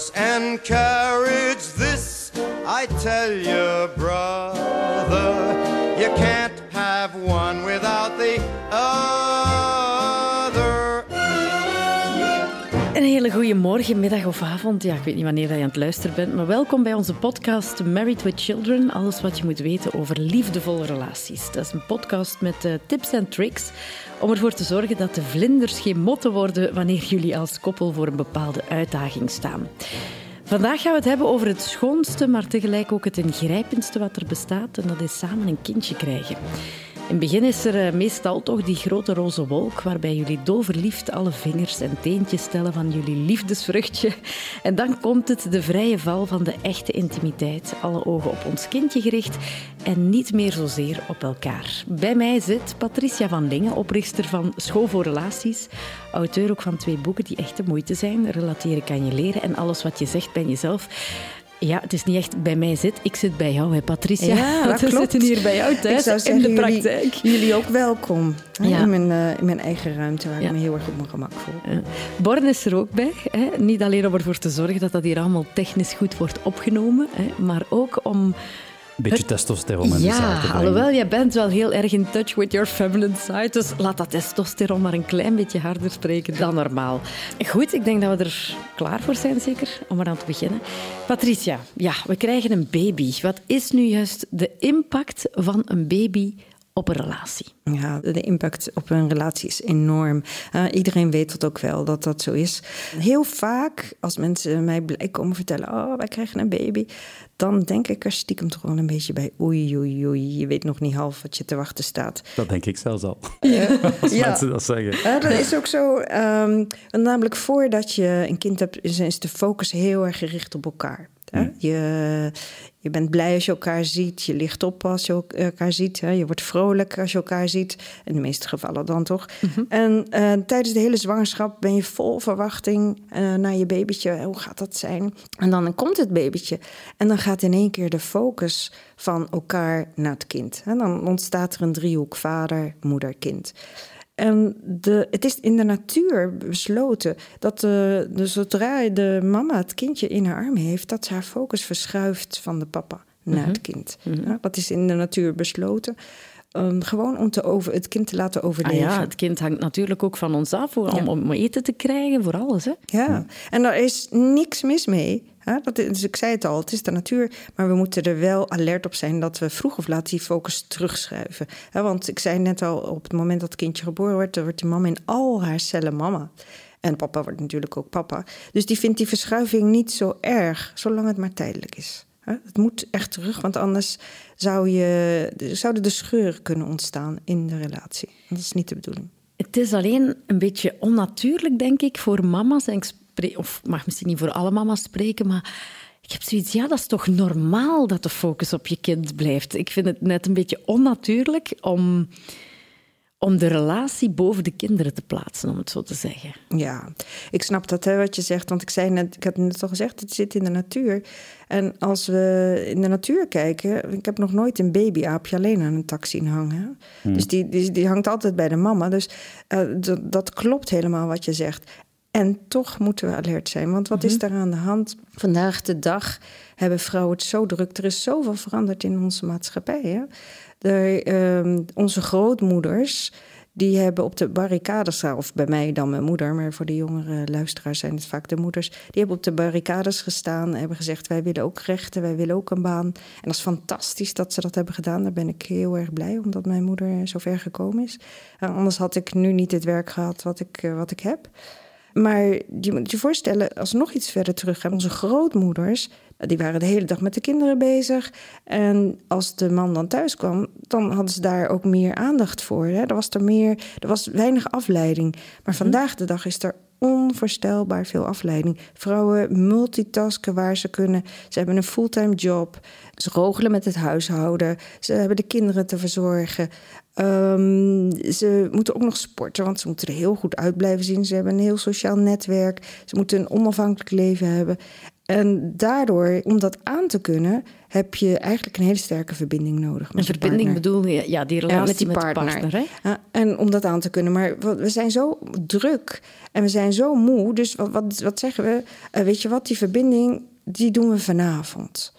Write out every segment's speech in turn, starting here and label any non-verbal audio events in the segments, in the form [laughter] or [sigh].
horse and cut. Morgen, middag of avond. Ja, ik weet niet wanneer je aan het luisteren bent, maar welkom bij onze podcast Married with Children. Alles wat je moet weten over liefdevolle relaties. Dat is een podcast met uh, tips en tricks om ervoor te zorgen dat de vlinders geen motten worden wanneer jullie als koppel voor een bepaalde uitdaging staan. Vandaag gaan we het hebben over het schoonste, maar tegelijk ook het ingrijpendste wat er bestaat. En dat is samen een kindje krijgen. In het begin is er eh, meestal toch die grote roze wolk waarbij jullie doverliefd alle vingers en teentjes stellen van jullie liefdesvruchtje. [laughs] En dan komt het, de vrije val van de echte intimiteit. Alle ogen op ons kindje gericht en niet meer zozeer op elkaar. Bij mij zit Patricia van Lingen, oprichter van School voor Relaties. Auteur ook van twee boeken die echt de moeite zijn. Relateren kan je leren en alles wat je zegt ben jezelf. Ja, het is niet echt bij mij zit. Ik zit bij jou, hè, Patricia. Ja, [laughs] dat We klopt. zitten hier bij jou thuis zeggen, in de praktijk. Jullie, ook welkom. hè, Ja. In, mijn, eh, in mijn eigen ruimte, waar Ja. ik me heel erg op mijn gemak voel. Ja. Born is er ook bij. Hè? Niet alleen om ervoor te zorgen dat dat hier allemaal technisch goed wordt opgenomen, hè? maar ook om... Een beetje testosteron in de Ja, alhoewel, jij bent wel heel erg in touch with your feminine side, dus laat dat testosteron maar een klein beetje harder spreken dan normaal. Goed, ik denk dat we er klaar voor zijn, zeker, om eraan te beginnen. Patricia, ja, we krijgen een baby. Wat is nu juist de impact van een baby op een relatie? Ja, de impact op een relatie is enorm. Eh, iedereen weet dat ook wel, dat dat zo is. Heel vaak, als mensen mij blij komen vertellen... oh, wij krijgen een baby... dan denk ik er stiekem toch wel een beetje bij... oei, oei, oei, je weet nog niet half wat je te wachten staat. Dat denk ik zelfs al. Ja. [laughs] Als Ja. mensen dat zeggen. Ja, dat is ook zo. ehm, namelijk voordat je een kind hebt, is, is de focus heel erg gericht op elkaar. Hè? Je, je bent blij als je elkaar ziet. Je ligt op als je elkaar ziet. Hè? Je wordt vrolijk als je elkaar ziet. In de meeste gevallen dan toch. En eh, tijdens de hele zwangerschap ben je vol verwachting eh, naar je babytje. Hoe gaat dat zijn? En dan komt het babytje. En dan gaat in één keer de focus van elkaar naar het kind. En dan ontstaat er een driehoek vader, moeder, kind. En de, het is in de natuur besloten dat de, de, zodra de mama het kindje in haar arm heeft, dat ze haar focus verschuift van de papa naar het kind. Ja, dat is in de natuur besloten. Um, gewoon om te over, het kind te laten Ah overleven. ja, het kind hangt natuurlijk ook van ons af om, om eten te krijgen, voor alles. Hè? Ja, en daar is niks mis mee. Dat dus ik zei het al, het is de natuur. Maar we moeten er wel alert op zijn dat we vroeg of laat die focus terugschuiven. Want ik zei net al, op het moment dat het kindje geboren wordt... dan wordt die mama in al haar cellen mama. En papa wordt natuurlijk ook papa. Dus die vindt die verschuiving niet zo erg, zolang het maar tijdelijk is. Het moet echt terug, want anders zou je, zouden de scheuren kunnen ontstaan in de relatie. Dat is niet de bedoeling. Het is alleen een beetje onnatuurlijk, denk ik, voor mama's. En of mag misschien niet voor alle mama's spreken, maar ik heb zoiets, ja, dat is toch normaal dat de focus op je kind blijft. Ik vind het net een beetje onnatuurlijk om, om de relatie boven de kinderen te plaatsen, om het zo te zeggen. Ja, ik snap dat hè, wat je zegt. Want ik, zei net, ik had net al gezegd, het zit in de natuur. En als we in de natuur kijken... Ik heb nog nooit een babyaapje alleen aan een tak zien hangen. Dus die, die, die hangt altijd bij de mama. Dus eh, dat, dat klopt helemaal wat je zegt. En toch moeten we alert zijn. Want wat is daar aan de hand? Vandaag de dag hebben vrouwen het zo druk. Er is zoveel veranderd in onze maatschappij. Hè? De, ehm, onze grootmoeders die hebben op de barricades staan, of bij mij dan mijn moeder, maar voor de jongere luisteraars zijn het vaak de moeders. Die hebben op de barricades gestaan en hebben gezegd: Wij willen ook rechten, wij willen ook een baan. En dat is fantastisch dat ze dat hebben gedaan. Daar ben ik heel erg blij omdat mijn moeder zo ver gekomen is. En anders had ik nu niet het werk gehad wat ik, eh, wat ik heb. Maar je moet je voorstellen, als we nog iets verder terug gaan, onze grootmoeders, die waren de hele dag met de kinderen bezig. En als de man dan thuis kwam, dan hadden ze daar ook meer aandacht voor. Hè? Er was er meer, er was weinig afleiding. Maar vandaag de dag is er onvoorstelbaar veel afleiding. Vrouwen multitasken waar ze kunnen. Ze hebben een fulltime job. Ze rogelen met het huishouden. Ze hebben de kinderen te verzorgen. Um, ze moeten ook nog sporten, want ze moeten er heel goed uit blijven zien. Ze hebben een heel sociaal netwerk. Ze moeten een onafhankelijk leven hebben. En daardoor, om dat aan te kunnen, heb je eigenlijk een hele sterke verbinding nodig. Een verbinding bedoel je, ja, die relatie met die met partner. Hè? Ja, en om dat aan te kunnen. Maar we zijn zo druk en we zijn zo moe. Dus wat, wat, wat zeggen we? Eh, weet je wat, die verbinding, die doen we vanavond.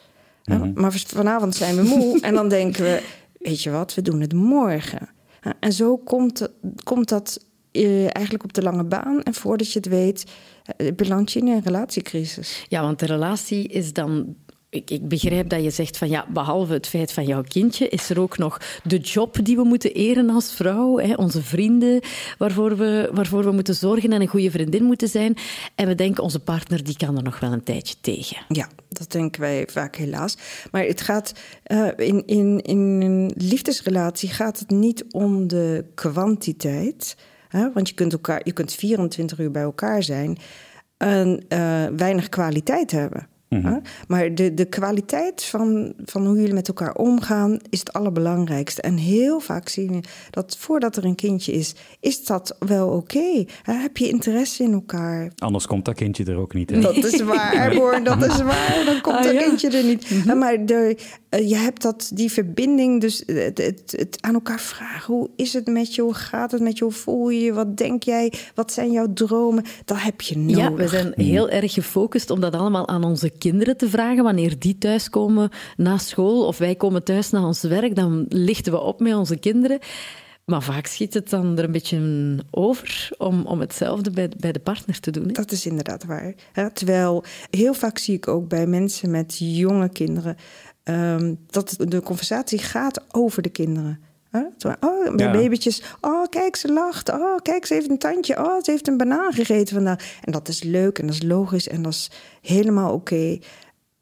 Ja, maar vanavond zijn we moe [laughs] en dan denken we... weet je wat, we doen het morgen. Ja, en zo komt, komt dat eh, eigenlijk op de lange baan. En voordat je het weet, eh, beland je in een relatiecrisis. Ja, want de relatie is dan. Ik, ik begrijp dat je zegt van ja, behalve het feit van jouw kindje, is er ook nog de job die we moeten eren als vrouw. Hè, onze vrienden waarvoor we, waarvoor we moeten zorgen en een goede vriendin moeten zijn. En we denken, onze partner die kan er nog wel een tijdje tegen. Ja, dat denken wij vaak helaas. Maar het gaat uh, in, in, in een liefdesrelatie gaat het niet om de kwantiteit. Hè? Want je kunt, elkaar, je kunt 24 uur bij elkaar zijn en uh, weinig kwaliteit hebben. Mm -hmm. Maar de, de kwaliteit van, van hoe jullie met elkaar omgaan is het allerbelangrijkste. En heel vaak zien we dat voordat er een kindje is, is dat wel oké. Okay. Heb je interesse in elkaar? Anders komt dat kindje er ook niet. Hè? Dat is waar, Boor, dat is [laughs] waar. Dan komt ah, dat ja. kindje er niet. Mm -hmm. Maar de, uh, je hebt dat, die verbinding, dus het, het, het, aan elkaar vragen. Hoe is het met je? Hoe gaat het met je? Hoe voel je je? Wat denk jij? Wat zijn jouw dromen? Dat heb je nodig. Ja, we zijn heel erg gefocust om dat allemaal aan onze kinderen te vragen. Wanneer die thuiskomen na school of wij komen thuis na ons werk, dan lichten we op met onze kinderen. Maar vaak schiet het dan er een beetje over om, om hetzelfde bij, bij de partner te doen. Dat is inderdaad waar. Terwijl heel vaak zie ik ook bij mensen met jonge kinderen um, dat de conversatie gaat over de kinderen. Huh? Oh, ja. babytjes. Oh, kijk, ze lacht. Oh, kijk, ze heeft een tandje. Oh, ze heeft een banaan gegeten vandaag. En dat is leuk en dat is logisch en dat is helemaal oké. Okay.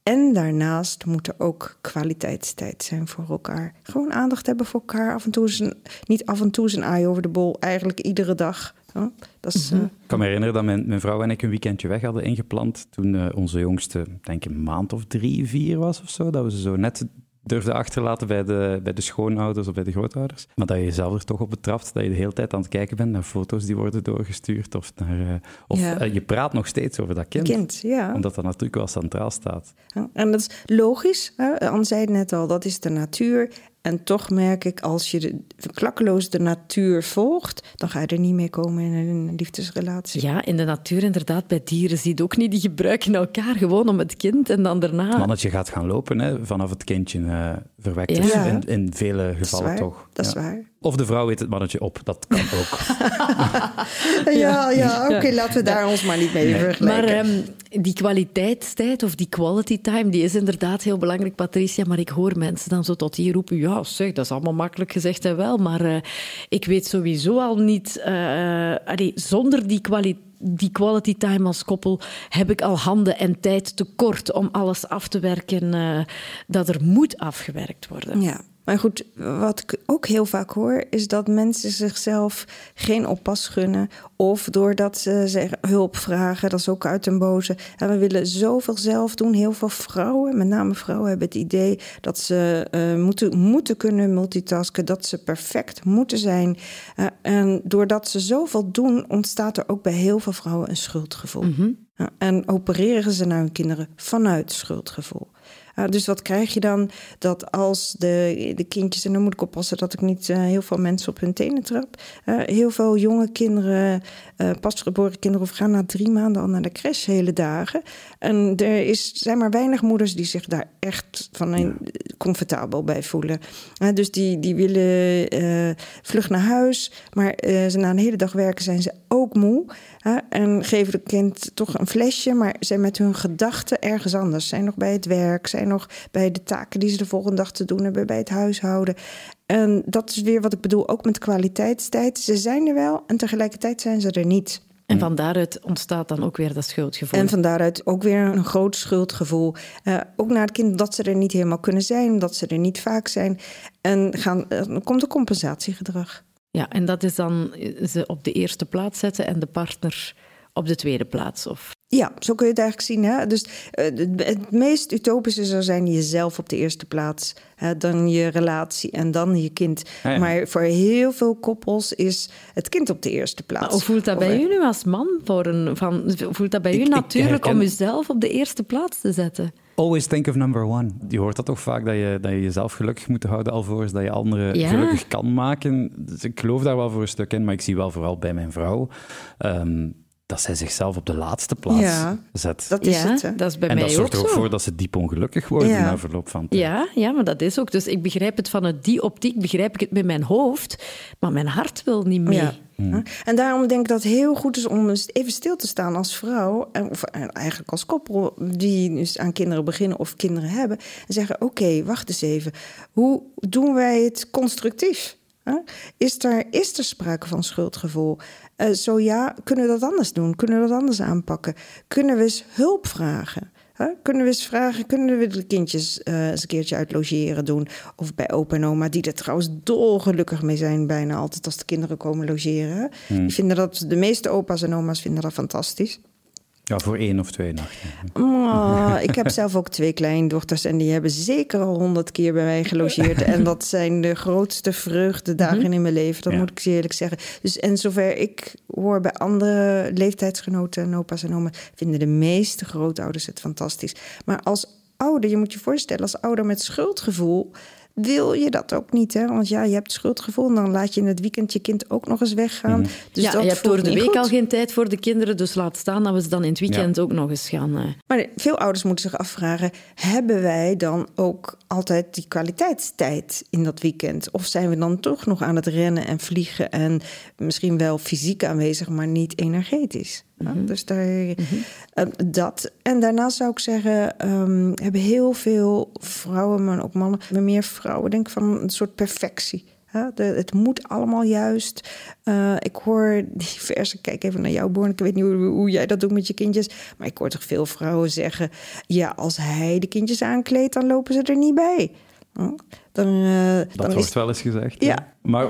En daarnaast moet er ook kwaliteitstijd zijn voor elkaar. Gewoon aandacht hebben voor elkaar. Af en toe is een, niet af en toe is een aai over de bol. Eigenlijk iedere dag. Huh? Dat is, uh... Ik kan me herinneren dat mijn, mijn, vrouw en ik een weekendje weg hadden ingepland. Toen uh, onze jongste, denk ik, een maand of drie, vier was of zo. Dat we ze zo net durfde achterlaten bij de, bij de schoonouders of bij de grootouders. Maar dat je jezelf er toch op betrapt, dat je de hele tijd aan het kijken bent naar foto's die worden doorgestuurd. Of, naar, uh, of ja. uh, je praat nog steeds over dat kind. kind ja. Omdat dat natuurlijk wel centraal staat. Ja, en dat is logisch. Hè? Anne zei het net al, dat is de natuur. En toch merk ik, als je de, klakkeloos de natuur volgt, dan ga je er niet mee komen in een liefdesrelatie. Ja, in de natuur inderdaad. Bij dieren zie je ook niet. Die gebruiken elkaar gewoon om het kind en dan daarna... Het mannetje gaat gaan lopen hè, vanaf het kindje uh, verwekt is. Ja. In, in vele gevallen toch. Dat is waar. Of de vrouw weet het mannetje op, dat kan ook. [laughs] ja, ja oké, okay, laten we daar ons maar niet mee nee. vergelijken. Maar um, die kwaliteitstijd of die quality time, die is inderdaad heel belangrijk, Patricia. Maar ik hoor mensen dan zo tot hier roepen, ja zeg, dat is allemaal makkelijk gezegd en wel. Maar uh, ik weet sowieso al niet, uh, allee, zonder die kwaliteit die quality time als koppel heb ik al handen en tijd tekort om alles af te werken uh, dat er moet afgewerkt worden. Ja. Maar goed, wat ik ook heel vaak hoor, is dat mensen zichzelf geen oppas gunnen. Of doordat ze zeggen, hulp vragen, dat is ook uit een boze. En we willen zoveel zelf doen. Heel veel vrouwen, met name vrouwen, hebben het idee dat ze uh, moeten, moeten kunnen multitasken. Dat ze perfect moeten zijn. Uh, en doordat ze zoveel doen, ontstaat er ook bij heel veel vrouwen een schuldgevoel. Uh, en opereren ze naar hun kinderen vanuit schuldgevoel. Uh, dus wat krijg je dan? Dat als de, de kindjes, en dan moet ik oppassen dat ik niet uh, heel veel mensen op hun tenen trap. Uh, heel veel jonge kinderen, pasgeboren kinderen, of gaan na drie maanden al naar de crash hele dagen. En er is, zijn maar weinig moeders die zich daar echt van een, comfortabel bij voelen. dus die, die willen vlug naar huis, maar ze na een hele dag werken zijn ze ook moe. en geven het kind toch een flesje, maar zijn met hun gedachten ergens anders. Zijn nog bij het werk, zijn nog bij de taken die ze de volgende dag te doen hebben, bij het huishouden. En dat is weer wat ik bedoel, ook met kwaliteitstijd. Ze zijn er wel en tegelijkertijd zijn ze er niet. En van daaruit ontstaat dan ook weer dat schuldgevoel. En van daaruit ook weer een groot schuldgevoel. Uh, ook naar het kind dat ze er niet helemaal kunnen zijn, dat ze er niet vaak zijn. En gaan, uh, dan komt er compensatiegedrag. Ja, en dat is dan ze op de eerste plaats zetten en de partner op de tweede plaats? Of... Ja, zo kun je het eigenlijk zien. Hè? Dus uh, het, meest utopische zou zijn jezelf op de eerste plaats. Hè? Dan je relatie en dan je kind. Ah, ja. Maar voor heel veel koppels is het kind op de eerste plaats. Maar hoe voelt dat Of bij er- u nu als man? Voor een, van, voelt dat bij Ik- u ik natuurlijk herken- om uzelf op de eerste plaats te zetten? Always think of number one. Je hoort dat toch vaak, dat je, dat je jezelf gelukkig moet houden alvorens dat je anderen Ja. gelukkig kan maken. Dus ik geloof daar wel voor een stuk in, maar ik zie wel vooral bij mijn vrouw ehm, dat zij zichzelf op de laatste plaats Ja, zet. Dat is ja, het. Hè? dat is bij en mij dat zorgt ook er ook zo. voor dat ze diep ongelukkig worden Ja. na verloop van tijd. Ja, ja, maar dat is ook. Dus ik begrijp het vanuit die optiek, begrijp ik het met mijn hoofd, maar mijn hart wil niet mee. Ja. Hè? En daarom denk ik dat het heel goed is om eens even stil te staan als vrouw, en- of eigenlijk als koppel, die dus aan kinderen beginnen of kinderen hebben, en zeggen: Oké, wacht eens even. Hoe doen wij het constructief? Hè? Is, er, is er sprake van schuldgevoel? Eh, zo ja, kunnen we dat anders doen? Kunnen we dat anders aanpakken? Kunnen we eens hulp vragen? Kunnen we eens vragen, kunnen we de kindjes eh, eens een keertje uit logeren doen? Of bij opa en oma, die er trouwens dolgelukkig mee zijn bijna altijd als de kinderen komen logeren. hè? Die vinden dat, de meeste opa's en oma's vinden dat fantastisch. Ja, voor één of twee nachten. Oh, [laughs] ik heb zelf ook twee kleindochters en die hebben zeker al honderd keer bij mij gelogeerd. En dat zijn de grootste vreugdedagen in mijn leven, dat Ja. moet ik je eerlijk zeggen. Dus en zover ik hoor bij andere leeftijdsgenoten en opa's en oma's, vinden de meeste grootouders het fantastisch. Maar als ouder, je moet je voorstellen, als ouder met schuldgevoel wil je dat ook niet, hè? Want ja, je hebt schuldgevoel en dan laat je in het weekend je kind ook nog eens weggaan. Dus ja, dat je hebt door de week goed. al geen tijd voor de kinderen, dus laat staan dat we ze dan in het weekend ook nog eens gaan. eh. Maar veel ouders moeten zich afvragen: hebben wij dan ook altijd die kwaliteitstijd in dat weekend? Of zijn we dan toch nog aan het rennen en vliegen en misschien wel fysiek aanwezig, maar niet energetisch? Ja, dus daar, eh, dat. En daarnaast zou ik zeggen: ehm, hebben heel veel vrouwen, maar ook mannen, maar meer vrouwen, denk ik van een soort perfectie. De, het moet allemaal juist. Eh, ik hoor diverse, kijk even naar jou, Born. Ik weet niet hoe, hoe jij dat doet met je kindjes. Maar ik hoor toch veel vrouwen zeggen: ja, als hij de kindjes aankleedt, dan lopen ze er niet bij. Hm? Dan, eh, Dat dan wordt is wel eens gezegd. Ja. hè. Maar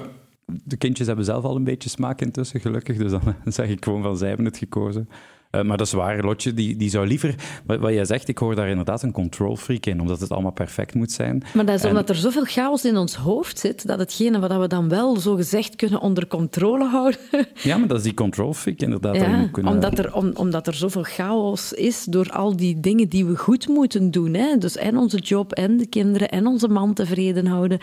de kindjes hebben zelf al een beetje smaak intussen, gelukkig. Dus dan [laughs] zeg ik gewoon van, zij hebben het gekozen. Eh, maar dat is waar, Lotje, die, die zou liever... Wat, wat jij zegt, ik hoor daar inderdaad een control freak in, omdat het allemaal perfect moet zijn. Maar dat is En- omdat er zoveel chaos in ons hoofd zit, dat hetgene wat we dan wel zo gezegd kunnen onder controle houden. [laughs] Ja, maar dat is die control freak inderdaad. Ja, kunnen... omdat, er, om, omdat er zoveel chaos is door al die dingen die we goed moeten doen. Hè? Dus en onze job, en de kinderen, en onze man tevreden houden.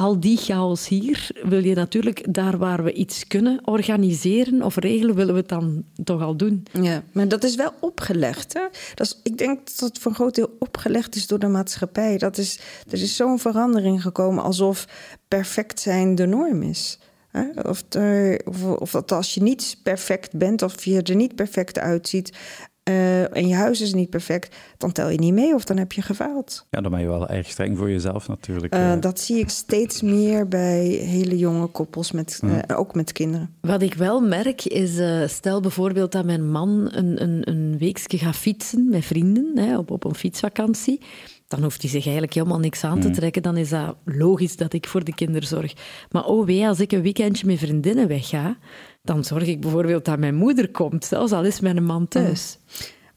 Al die chaos hier wil je natuurlijk, daar waar we iets kunnen organiseren of regelen, willen we het dan toch al doen. Ja, maar dat is wel opgelegd. Hè? Dat is, ik denk dat het voor een groot deel opgelegd is door de maatschappij. Dat is, er is zo'n verandering gekomen alsof perfect zijn de norm is. Of, of, of dat als je niet perfect bent of je er niet perfect uitziet eh, en je huis is niet perfect, dan tel je niet mee of dan heb je gefaald. Ja, dan ben je wel erg streng voor jezelf natuurlijk. Eh, eh. dat zie ik steeds meer bij hele jonge koppels, met, eh, ook met kinderen. Wat ik wel merk is, eh, stel bijvoorbeeld dat mijn man een, een, een weekje gaat fietsen met vrienden hè, op, op een fietsvakantie. Dan hoeft hij zich eigenlijk helemaal niks aan te trekken. Dan is dat logisch dat ik voor de kinderen zorg. Maar oh wee, als ik een weekendje met vriendinnen wegga, dan zorg ik bijvoorbeeld dat mijn moeder komt, zelfs al is mijn man thuis.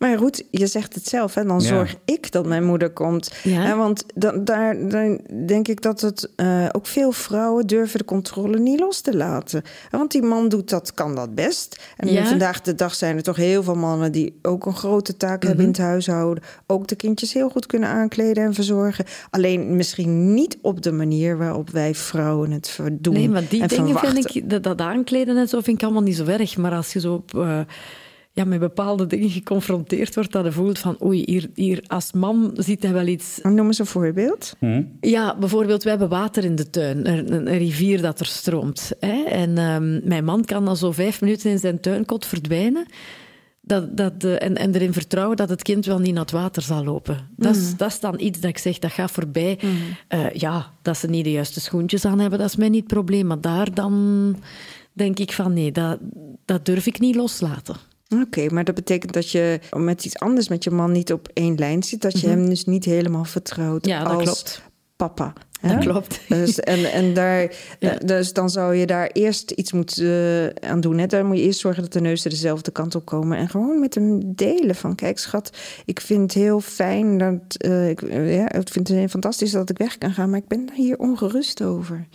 Maar goed, je zegt het zelf, hè? dan Ja. zorg ik dat mijn moeder komt. Ja. Want dan, daar, dan denk ik dat het eh, ook veel vrouwen durven de controle niet los te laten. Want die man doet dat, kan dat best. En Ja. vandaag de dag zijn er toch heel veel mannen die ook een grote taak Mhm. hebben in het huishouden. Ook de kindjes heel goed kunnen aankleden en verzorgen. Alleen misschien niet op de manier waarop wij vrouwen het doen. Nee, maar die en dingen verwachten. vind ik, dat, dat aankleden en zo vind ik allemaal niet zo erg. Maar als je zo op, eh, ja, met bepaalde dingen geconfronteerd wordt, dat je voelt van oei, hier, hier als man ziet hij wel iets Noem eens een voorbeeld. Hm? Ja, bijvoorbeeld, we hebben water in de tuin. Een, rivier dat er stroomt. Hè? En ehm, mijn man kan dan zo vijf minuten in zijn tuinkot verdwijnen. Dat, dat, en, en erin vertrouwen dat het kind wel niet naar het water zal lopen. Dat, is, dat is dan iets dat ik zeg, dat gaat voorbij. Eh, ja, dat ze niet de juiste schoentjes aan hebben, dat is mij niet het probleem. Maar daar dan denk ik van nee, dat, dat durf ik niet loslaten. Oké, maar dat betekent dat je met iets anders met je man niet op één lijn zit. Dat je hem dus niet helemaal vertrouwt Mhm. Ja, dat als klopt. papa. Dat klopt. Dus, en, en daar, [laughs] ja. dus dan zou je daar eerst iets moeten uh, aan doen. Hè? Dan moet je eerst zorgen dat de neuzen dezelfde kant op komen. En gewoon met hem delen van... kijk schat, ik vind het heel fijn dat... Uh, ik, ja, ik vind het fantastisch dat ik weg kan gaan... maar ik ben hier ongerust over.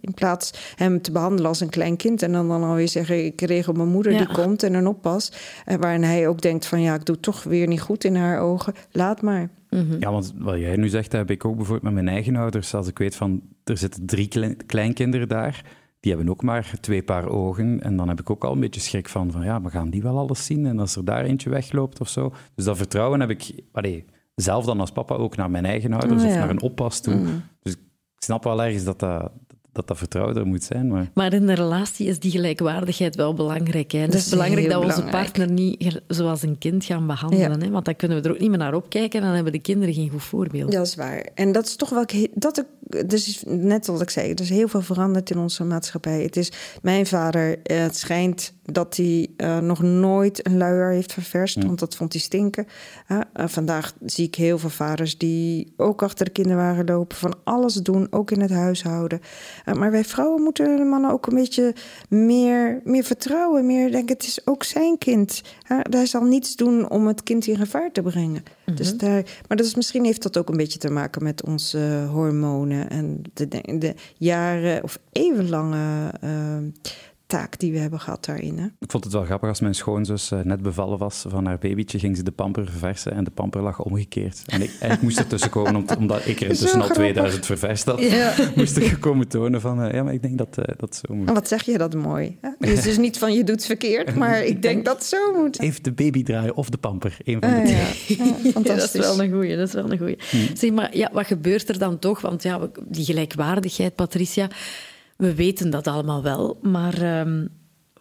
In plaats hem te behandelen als een klein kind en dan, dan alweer zeggen: Ik regel mijn moeder die komt en een oppas. En waarin hij ook denkt: van ja, ik doe toch weer niet goed in haar ogen, laat maar. Mhm. Ja, want wat jij nu zegt, heb ik ook bijvoorbeeld met mijn eigen ouders. Als ik weet van er zitten drie kleinkinderen daar, die hebben ook maar twee paar ogen. En dan heb ik ook al een beetje schrik van: van ja, we gaan die wel alles zien? En als er daar eentje wegloopt of zo. Dus dat vertrouwen heb ik. Allee, zelf dan als papa ook naar mijn eigen ouders oh, of naar een oppas toe. Mhm. Dus ik snap wel ergens dat dat, dat dat vertrouwder moet zijn. Maar... maar in de relatie is die gelijkwaardigheid wel belangrijk. Hè? Het is, belangrijk dat we onze partner niet zoals een kind gaan behandelen. Hè? Want dan kunnen we er ook niet meer naar opkijken en dan hebben de kinderen geen goed voorbeeld. Dat is waar. En dat is toch wel... Dat dus net zoals ik zei, er is heel veel veranderd in onze maatschappij. Het is mijn vader, het schijnt dat hij uh, nog nooit een luier heeft ververst, want dat vond hij stinken. Uh, vandaag zie ik heel veel vaders die ook achter de kinderwagen lopen, van alles doen, ook in het huishouden. Uh, maar wij vrouwen moeten de mannen ook een beetje meer, meer vertrouwen, meer denken: het is ook zijn kind. hij zal niets doen om het kind in gevaar te brengen. Mm -hmm. dus daar, maar dat is, misschien heeft dat ook een beetje te maken met onze hormonen en de, de jaren of eeuwenlange taak die we hebben gehad daarin. Hè? Ik vond het wel grappig als mijn schoonzus uh, net bevallen was van haar babytje, ging ze de pamper verversen en de pamper lag omgekeerd. En ik, en ik moest er tussen komen, om, omdat ik er [laughs] intussen al 2000 ververst had, ja. [laughs] moest ik komen tonen van, uh, ja, maar ik denk dat uh, dat zo moet. wat zeg je dat mooi. Hè? Het is dus niet van je doet het verkeerd, [laughs] maar ik, denk dat het zo moet. Even de baby draaien of de pamper, een van de twee. Ja, fantastisch. dat is wel een goeie, dat is wel een goeie. Hmm. Zeg maar, ja, wat gebeurt er dan toch? Want ja, die gelijkwaardigheid, Patricia we weten dat allemaal wel, maar um,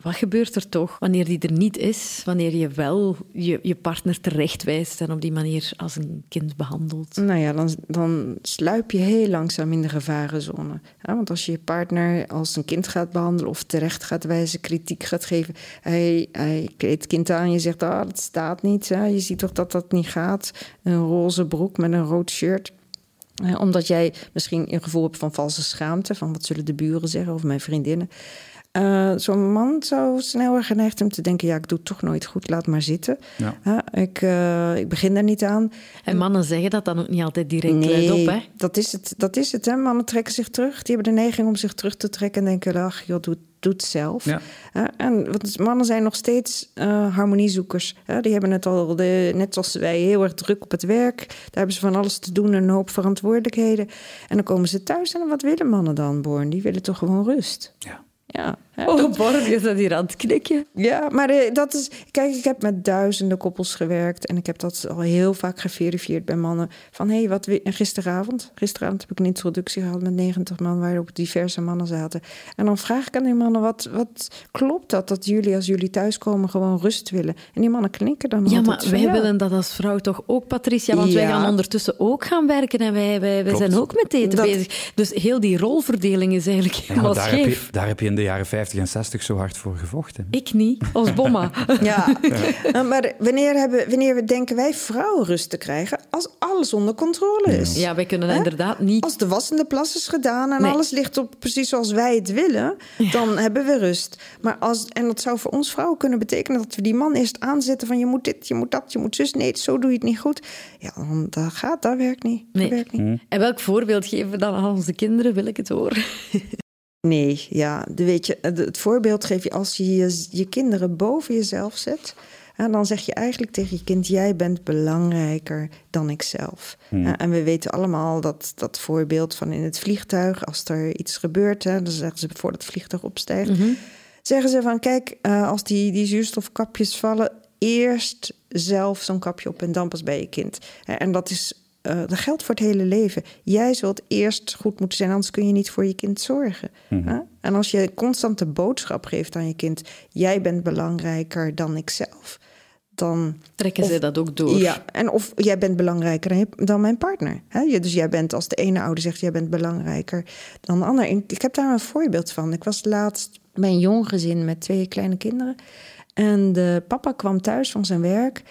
wat gebeurt er toch wanneer die er niet is? Wanneer je wel je, je partner terechtwijst en op die manier als een kind behandelt? Nou ja, dan, dan sluip je heel langzaam in de gevarenzone. Want als je je partner als een kind gaat behandelen of terecht gaat wijzen, kritiek gaat geven, hij, hij het kind aan, je zegt, ah, dat staat niet. Hè? Je ziet toch dat dat niet gaat. Een roze broek met een rood shirt omdat jij misschien een gevoel hebt van valse schaamte. Van wat zullen de buren zeggen of mijn vriendinnen. Uh, Zo'n man zou sneller geneigd hem te denken: ja, ik doe het toch nooit goed, laat maar zitten. Ja. ik, uh, ik begin daar niet aan. En mannen zeggen dat dan ook niet altijd direct nee, op, hè? Dat is het. Dat is het hè. Mannen trekken zich terug. Die hebben de neiging om zich terug te trekken en denken: ach, joh, doe, doe het zelf. Ja. Uh, en want mannen zijn nog steeds harmoniezoekers. die hebben het al, de, net zoals wij, heel erg druk op het werk. Daar hebben ze van alles te doen en een hoop verantwoordelijkheden. En dan komen ze thuis en wat willen mannen dan, Born? Die willen toch gewoon rust. Ja. Ja. Oh, Borg is dat hier aan het knikken. Ja, maar eh, dat is... Kijk, ik heb met duizenden koppels gewerkt... en ik heb dat al heel vaak geverifieerd bij mannen. Van, hé, hey, wat... En gisteravond, gisteravond heb ik een introductie gehad met 90 man... waar ook diverse mannen zaten. En dan vraag ik aan die mannen, wat, wat klopt dat... dat jullie als jullie thuiskomen gewoon rust willen? En die mannen knikken dan Ja, maar wij willen dat als vrouw toch ook, Patricia? Want wij gaan ondertussen ook gaan werken... en wij, wij, wij zijn ook met eten bezig. Dus heel die rolverdeling is eigenlijk helemaal daar Heb je, daar heb je in de jaren 50 en 60 zo hard voor gevochten. Ik niet, als bomma. [laughs] ja. ja. maar wanneer, hebben, wanneer denken wij vrouwen rust te krijgen als alles onder controle is? Ja, wij kunnen inderdaad niet. Als de wassende plas is gedaan en alles ligt op precies zoals wij het willen, dan hebben we rust. Maar als, en dat zou voor ons vrouwen kunnen betekenen dat we die man eerst aanzetten van je moet dit, je moet dat, je moet zus. Nee, zo doe je het niet goed. Ja, dan dat gaat, dat werkt niet. Dat werkt niet. En welk voorbeeld geven we dan aan onze kinderen? Wil ik het horen? [laughs] Nee, ja, weet je, het voorbeeld geef je als je je, je kinderen boven jezelf zet. En dan zeg je eigenlijk tegen je kind: Jij bent belangrijker dan ikzelf. Hmm. En we weten allemaal dat dat voorbeeld van in het vliegtuig, als er iets gebeurt, hè, dan zeggen ze voordat het vliegtuig opstijgt, mhm. zeggen ze van: Kijk, uh, als die, die zuurstofkapjes vallen, eerst zelf zo'n kapje op en dan pas bij je kind. En dat is uh, dat geldt voor het hele leven. Jij zult eerst goed moeten zijn, anders kun je niet voor je kind zorgen. Mm En als je constant de boodschap geeft aan je kind: jij bent belangrijker dan ikzelf. Dan, Trekken ze dat ook door? Ja, en of jij bent belangrijker dan mijn partner. Hè? Dus jij bent, als de ene ouder zegt, jij bent belangrijker dan de ander. Ik heb daar een voorbeeld van. Ik was laatst bij een jong gezin met twee kleine kinderen. En de papa kwam thuis van zijn werk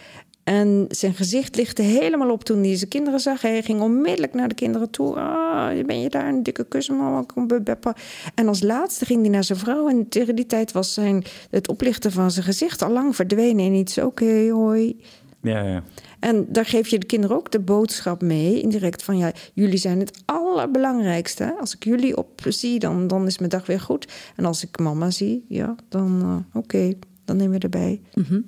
En zijn gezicht lichtte helemaal op toen hij zijn kinderen zag. Hij ging onmiddellijk naar de kinderen toe. Ah, ben je daar? Een dikke kus, mama. Kom bij Beppa. En als laatste ging hij naar zijn vrouw. En tegen die tijd was zijn, het oplichten van zijn gezicht al lang verdwenen in iets. Oké, hoi. Ja, ja. En daar geef je de kinderen ook de boodschap mee, indirect van ja, jullie zijn het allerbelangrijkste. Als ik jullie op zie, dan, dan is mijn dag weer goed. En als ik mama zie, ja, dan uh, oké, dan nemen we erbij. Mm -hmm.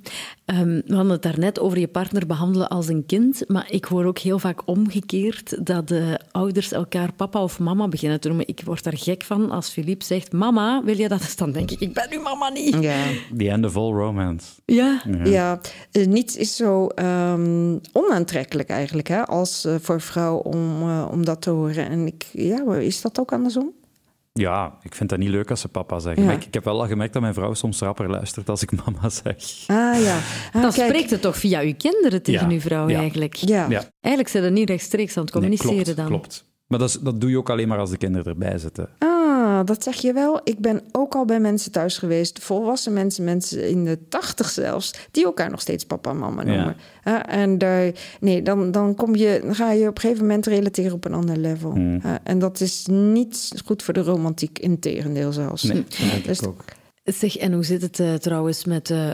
um, we hadden het daarnet over je partner behandelen als een kind, maar ik hoor ook heel vaak omgekeerd dat de ouders elkaar papa of mama beginnen te noemen. Ik word daar gek van als Philippe zegt, mama, wil je dat? Dus dan denk ik, ik ben uw mama niet. Ja. The end of all romance. Ja. Ja, ja uh, niets is zo um, onaantrekkelijk eigenlijk hè, als uh, voor vrouw om, uh, om dat te horen. En ik, ja, is dat ook andersom? Ja, ik vind dat niet leuk als ze papa zeggen. Ja. Maar ik, ik heb wel al gemerkt dat mijn vrouw soms rapper luistert als ik [laughs] mama zeg. Ah ja. Ah, Dan kijk. spreekt het toch via uw kinderen tegen Ja, uw vrouw ja. eigenlijk? Ja. Ja. Eigenlijk zijn ze niet rechtstreeks aan het communiceren Nee, klopt, dan. Klopt. Maar dat, is, dat doe je ook alleen maar als de kinderen erbij zitten. Ah, dat zeg je wel. Ik ben ook al bij mensen thuis geweest, volwassen mensen, mensen in de tachtig zelfs, die elkaar nog steeds papa en mama noemen. En daar, nee, dan, dan, kom je, dan ga je op een gegeven moment relateren op een ander level. Hmm. En dat is niet goed voor de romantiek, integendeel zelfs. Nee, dat denk Dus- ook. Zeg, en hoe zit het eh, trouwens met eh,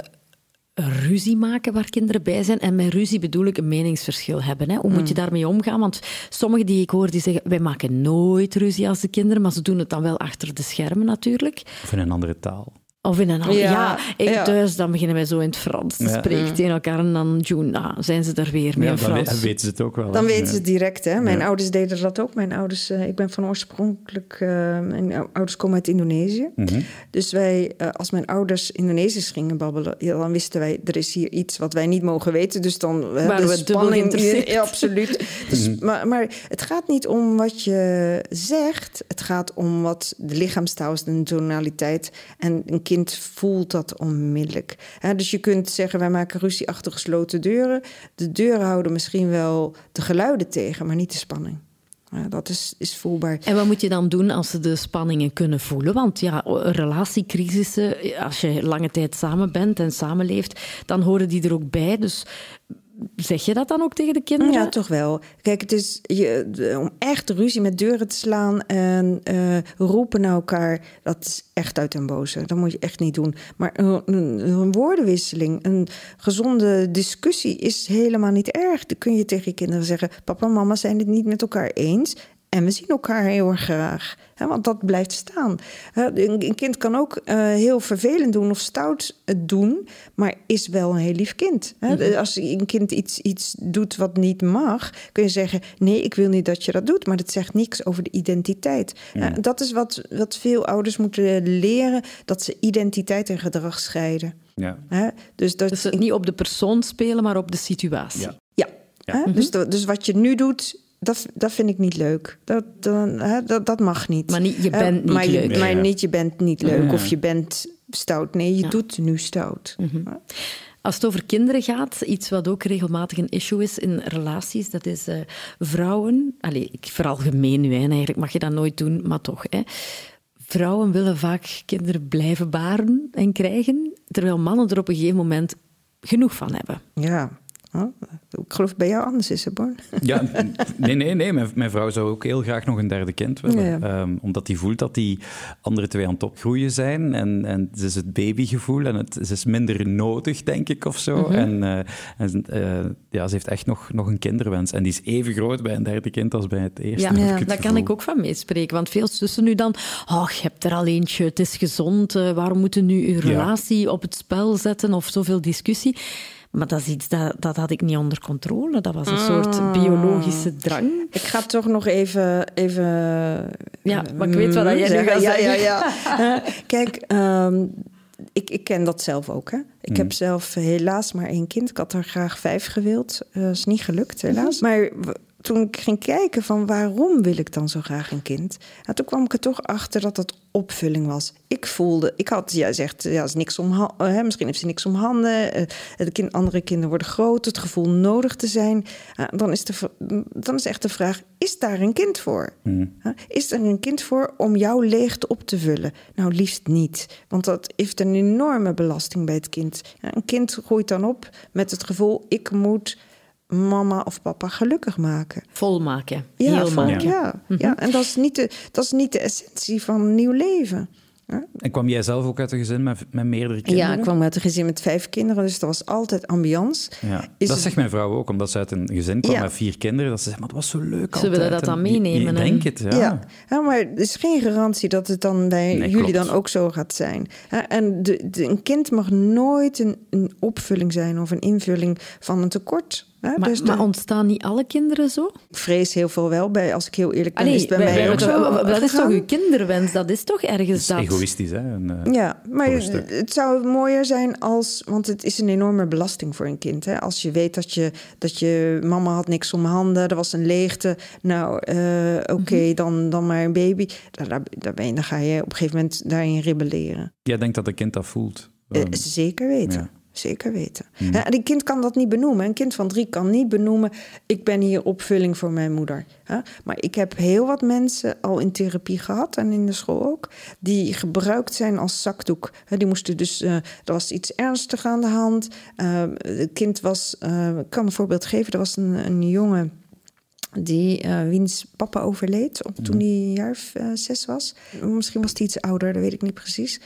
ruzie maken waar kinderen bij zijn? En met ruzie bedoel ik een meningsverschil hebben. Hè? Hoe moet je daarmee omgaan? Want sommigen die ik hoor, die zeggen, wij maken nooit ruzie als de kinderen, maar ze doen het dan wel achter de schermen natuurlijk. Of in een andere taal. Of in een ander... Ja, Ja, ik, ja. dus dan beginnen wij zo in het Frans te Ja. spreken tegen elkaar en dan June, nou, zijn ze er weer mee Ja, in dan, we- Frans. weten ze het ook wel. Dan hè. weten ze het direct, hè? Mijn Ja. ouders deden dat ook. Mijn ouders, eh, ik ben van oorspronkelijk, eh, mijn ouders komen uit Indonesië. Mhm. Dus wij, eh, als mijn ouders Indonesisch gingen babbelen, ja, dan wisten wij, er is hier iets wat wij niet mogen weten. Dus dan Waren de we dubbel geïnteresseerd. Ja, absoluut. [laughs] Dus, maar, maar het gaat niet om wat je zegt. Het gaat om wat de lichaamstaal is, de tonaliteit. En een kind voelt dat onmiddellijk. Dus je kunt zeggen, wij maken ruzie achter gesloten deuren. De deuren houden misschien wel de geluiden tegen, maar niet de spanning. Ja, dat is, is voelbaar. En wat moet je dan doen als ze de spanningen kunnen voelen? Want ja, relatiecrisissen, als je lange tijd samen bent en samenleeft, dan horen die er ook bij. Dus zeg je dat dan ook tegen de kinderen? Ja, toch wel. Kijk, het is je, om echt ruzie met deuren te slaan en eh, roepen naar elkaar, dat is echt uit den boze. Dat moet je echt niet doen. Maar een, een, een woordenwisseling, een gezonde discussie is helemaal niet erg. Dan kun je tegen je kinderen zeggen: Papa en mama zijn het niet met elkaar eens. En we zien elkaar heel erg graag. Hè, want dat blijft staan. Hè, Een kind kan ook eh, heel vervelend doen of stout het doen, maar is wel een heel lief kind. Hè. Als een kind iets, iets doet wat niet mag, kun je zeggen: Nee, ik wil niet dat je dat doet. Maar dat zegt niks over de identiteit. Hè, dat is wat, wat veel ouders moeten leren: dat ze identiteit en gedrag scheiden. Ja. Hè. Dus dat Dus het niet op de persoon spelen, maar op de situatie. Ja. ja. Dus, dat- dus wat je nu doet, dat, dat vind ik niet leuk. Dat, dan, hè, dat, dat mag niet. Maar niet, je bent niet maar je- leuk. maar niet je bent niet leuk Ja. of je bent stout. Nee, je Ja. doet nu stout. Als het over kinderen gaat, iets wat ook regelmatig een issue is in relaties, dat is eh, vrouwen. Allee, ik veralgemeen nu, hè, eigenlijk mag je dat nooit doen, maar toch. Hè. Vrouwen willen vaak kinderen blijven baren en krijgen, terwijl mannen er op een gegeven moment genoeg van hebben. Ja. Oh, ik geloof bij jou anders is, hè, Born? Ja, nee, nee, nee. Mijn, mijn vrouw zou ook heel graag nog een derde kind willen. Ja. Ehm, omdat die voelt dat die andere twee aan het opgroeien zijn. En, en het is het babygevoel en het, ze is minder nodig, denk ik, of zo. En, eh, en eh, ja, ze heeft echt nog, nog een kinderwens. En die is even groot bij een derde kind als bij het eerste. Ja, ik daar het kan ik ook van meespreken. Want veel zussen nu dan, oh, je hebt er al eentje, het is gezond, eh, waarom moeten nu uw relatie op het spel zetten of zoveel discussie? Maar dat is iets dat, dat had ik niet onder controle. Dat was een soort biologische drang. Ik ga toch nog even... even Ja, maar ik weet wat jij nu zeggen. gaat ja, zeggen. Ja, ja. Eh, [laughs] Kijk, ehm, ik, ik ken dat zelf ook. Hè? Ik heb zelf helaas maar één kind. Ik had er graag vijf gewild. Dat is niet gelukt, helaas. Maar w- toen ik ging kijken van waarom wil ik dan zo graag een kind, nou, toen kwam ik er toch achter dat dat opvulling was. Ik voelde, ik had, jij zegt, ja, is niks om, uh, misschien heeft ze niks om handen, uh, de kind, andere kinderen worden groot, het gevoel nodig te zijn. Dan, is de, dan is echt de vraag, is daar een kind voor? Hmm. Is er een kind voor om jouw leegte op te vullen? Nou, liefst niet, want dat heeft een enorme belasting bij het kind. Een kind groeit dan op met het gevoel, ik moet mama of papa gelukkig maken. Volmaken. Ja, heel vol, maken. ja, ja. En dat is, niet de, dat is niet de essentie van een nieuw leven. Ja? En kwam jij zelf ook uit een gezin met, met meerdere kinderen? Ja, ik kwam uit een gezin met vijf kinderen, dus dat was altijd ambiance. Ja. Is dat het- zegt mijn vrouw ook, omdat ze uit een gezin kwam Ja. met vier kinderen. Dat ze zegt, maar het was zo leuk Ze willen altijd. dat dan meenemen, hè? denkt het, ja. Ja. Ja. maar er is geen garantie dat het dan bij Nee, jullie klopt. dan ook zo gaat zijn. Ja, en de, de- een kind mag nooit een, een opvulling zijn of een invulling van een tekort. Maar, dus maar ontstaan niet alle kinderen zo? ik vrees heel veel wel bij, als ik heel eerlijk ben, Allee, is het bij wij- mij wij ook zo dat is toch uw kinderwens? Dat is toch ergens Dat is dat? egoïstisch, hè? En, eh, Ja, maar het zou mooier zijn als... Want het is een enorme belasting voor een kind. Hè? Als je weet dat je, dat je mama had niks om handen, er was een leegte. Nou, eh, oké, Mhm. dan, dan maar een baby. Daar, daar, daar ben je, dan ga je op een gegeven moment daarin rebelleren. Jij denkt dat een kind dat voelt? Eh, Ehm, zeker weten. ja. Zeker weten. En een kind kan dat niet benoemen. Een kind van drie kan niet benoemen... ik ben hier opvulling voor mijn moeder. Maar ik heb heel wat mensen al in therapie gehad... en in de school ook... die gebruikt zijn als zakdoek. Die moesten dus... eh, er was iets ernstigs aan de hand. Eh, het kind was... eh, ik kan een voorbeeld geven. Er was een, een jongen... Die, eh, wiens papa overleed op, toen hij een jaar eh, zes was. Misschien was hij iets ouder, dat weet ik niet precies.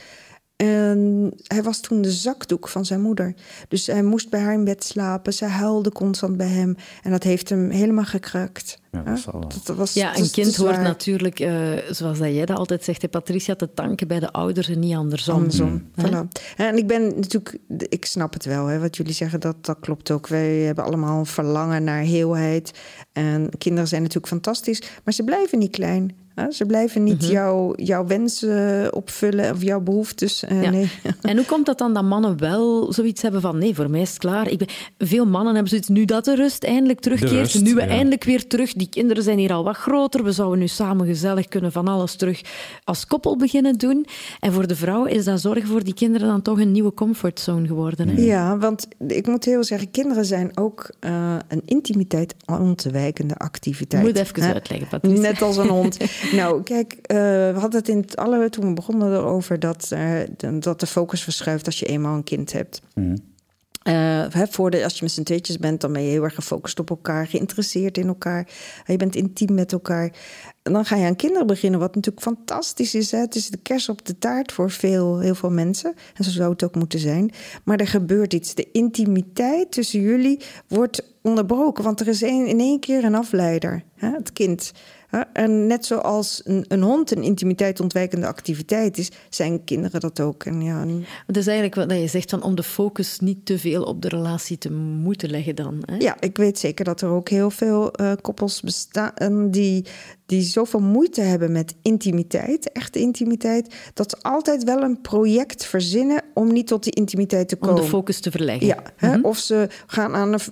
En hij was toen de zakdoek van zijn moeder. Dus hij moest bij haar in bed slapen. Zij huilde constant bij hem. En dat heeft hem helemaal gekraakt. Ja, dat zal wel. dat was, Ja, een kind hoort natuurlijk, eh, zoals dat jij dat altijd zegt, hè, Patricia, te tanken bij de ouders en niet andersom. Andersom. Hè? Voilà. En ik ben natuurlijk, ik snap het wel, hè, wat jullie zeggen, dat, dat klopt ook. Wij hebben allemaal een verlangen naar heelheid. En kinderen zijn natuurlijk fantastisch, maar ze blijven niet klein. Ze blijven niet jouw, jouw wensen opvullen of jouw behoeftes. Eh, Ja. Nee. [laughs] En hoe komt dat dan dat mannen wel zoiets hebben van nee, voor mij is het klaar. Ik ben, veel mannen hebben zoiets, nu dat de rust eindelijk terugkeert, rust, nu we ja. eindelijk weer terug, die kinderen zijn hier al wat groter, we zouden nu samen gezellig kunnen van alles terug als koppel beginnen doen. En voor de vrouw is dat zorg voor die kinderen dan toch een nieuwe comfortzone geworden. Hè? Ja, want ik moet heel zeggen, kinderen zijn ook eh, een intimiteit ontwijkende activiteit. Moet even Hè? uitleggen, Patricia. Net als een hond. [laughs] nou, kijk, eh, we hadden het in het alle toen we begonnen erover dat, eh, dat de focus verschuift als je eenmaal een kind hebt. Eh, hè, voor de, als je met z'n tweetjes bent, dan ben je heel erg gefocust op elkaar, geïnteresseerd in elkaar. Je bent intiem met elkaar. En dan ga je aan kinderen beginnen, wat natuurlijk fantastisch is. Hè? Het is de kers op de taart voor veel, heel veel mensen. En zo zou het ook moeten zijn. Maar er gebeurt iets. De intimiteit tussen jullie wordt onderbroken, want er is een, in één keer een afleider, hè? het kind. Hè? En net zoals een, een hond een intimiteit ontwijkende activiteit is, zijn kinderen dat ook. En ja, Het is eigenlijk wat je zegt, van om de focus niet te veel op de relatie te moeten leggen dan. Hè? Ja, ik weet zeker dat er ook heel veel eh, koppels bestaan die, die zoveel moeite hebben met intimiteit, echte intimiteit, dat ze altijd wel een project verzinnen om niet tot die intimiteit te Om komen. de focus te verleggen. Ja, hè? of ze gaan aan een v-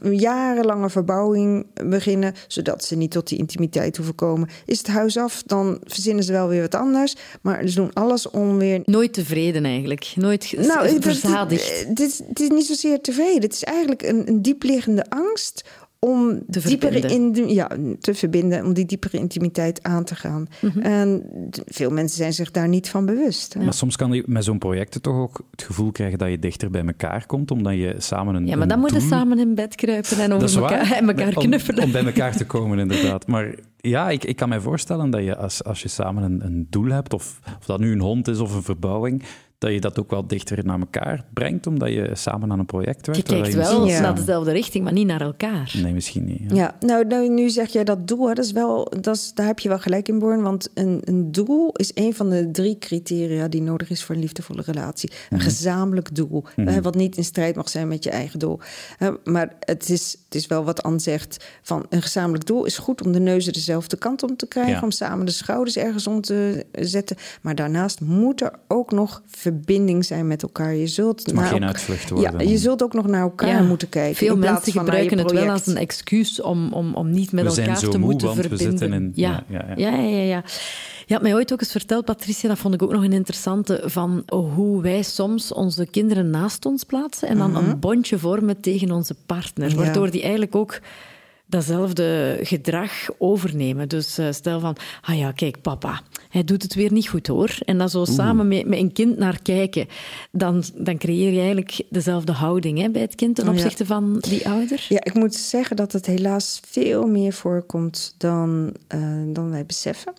jarenlange verbouwing beginnen, zodat ze niet tot die intimiteit hoeven komen. Is het huis af, dan verzinnen ze wel weer wat anders, maar ze doen alles om weer Nooit tevreden eigenlijk. Nooit nou, het- verzadigd. Het, is, het is niet zozeer tevreden. Het is eigenlijk een, een diepliggende angst om Te diepere verbinden. in, ja, te verbinden, om die diepere intimiteit aan te gaan. Mhm. En veel mensen zijn zich daar niet van bewust. hè. Maar soms kan je met zo'n project toch ook het gevoel krijgen dat je dichter bij elkaar komt, omdat je samen een Ja, maar een dan moeten doel- samen in bed kruipen en over elkaar, waar. en elkaar om, knuffelen. Om bij elkaar te komen, inderdaad. Maar ja, ik, ik kan mij voorstellen dat je als, als je samen een, een doel hebt, of, of dat nu een hond is of een verbouwing, dat je dat ook wel dichter naar elkaar brengt, omdat je samen aan een project werkt. Je kijkt je wel Ja. naar dezelfde richting, maar niet naar elkaar. Nee, misschien niet. ja. Ja, nou, nou, nu zeg jij dat doel. Hè, dat is wel, dat is, daar heb je wel gelijk in, Born. Want een, een doel is een van de drie criteria die nodig is voor een liefdevolle relatie. Een gezamenlijk doel. hè, wat niet in strijd mag zijn met je eigen doel. Hè, maar het is, het is wel wat Anne zegt. Van een gezamenlijk doel is goed om de neuzen dezelfde kant om te krijgen. Ja. Om samen de schouders ergens om te zetten. Maar daarnaast moet er ook nog verbinding zijn met elkaar. Je zult Het mag geen uitvlucht worden. Ja, je zult ook nog naar elkaar Ja, moeten kijken. Veel mensen gebruiken het wel als een excuus om, om, om niet met We zijn elkaar zo te moe, moeten want we verbinden. zitten in- ja. ja, ja, Ja, ja, ja, ja. Je had mij ooit ook eens verteld, Patricia, dat vond ik ook nog een interessante, van hoe wij soms onze kinderen naast ons plaatsen en dan een bondje vormen tegen onze partner. Ja. Waardoor die eigenlijk ook datzelfde gedrag overnemen. Dus eh, stel van, ah ja, kijk, papa, hij doet het weer niet goed hoor. En dan zo samen met, met een kind naar kijken, dan, dan creëer je eigenlijk dezelfde houding hè, bij het kind ten Ja. opzichte van die ouder. Ja, ik moet zeggen dat het helaas veel meer voorkomt dan, eh, dan wij beseffen.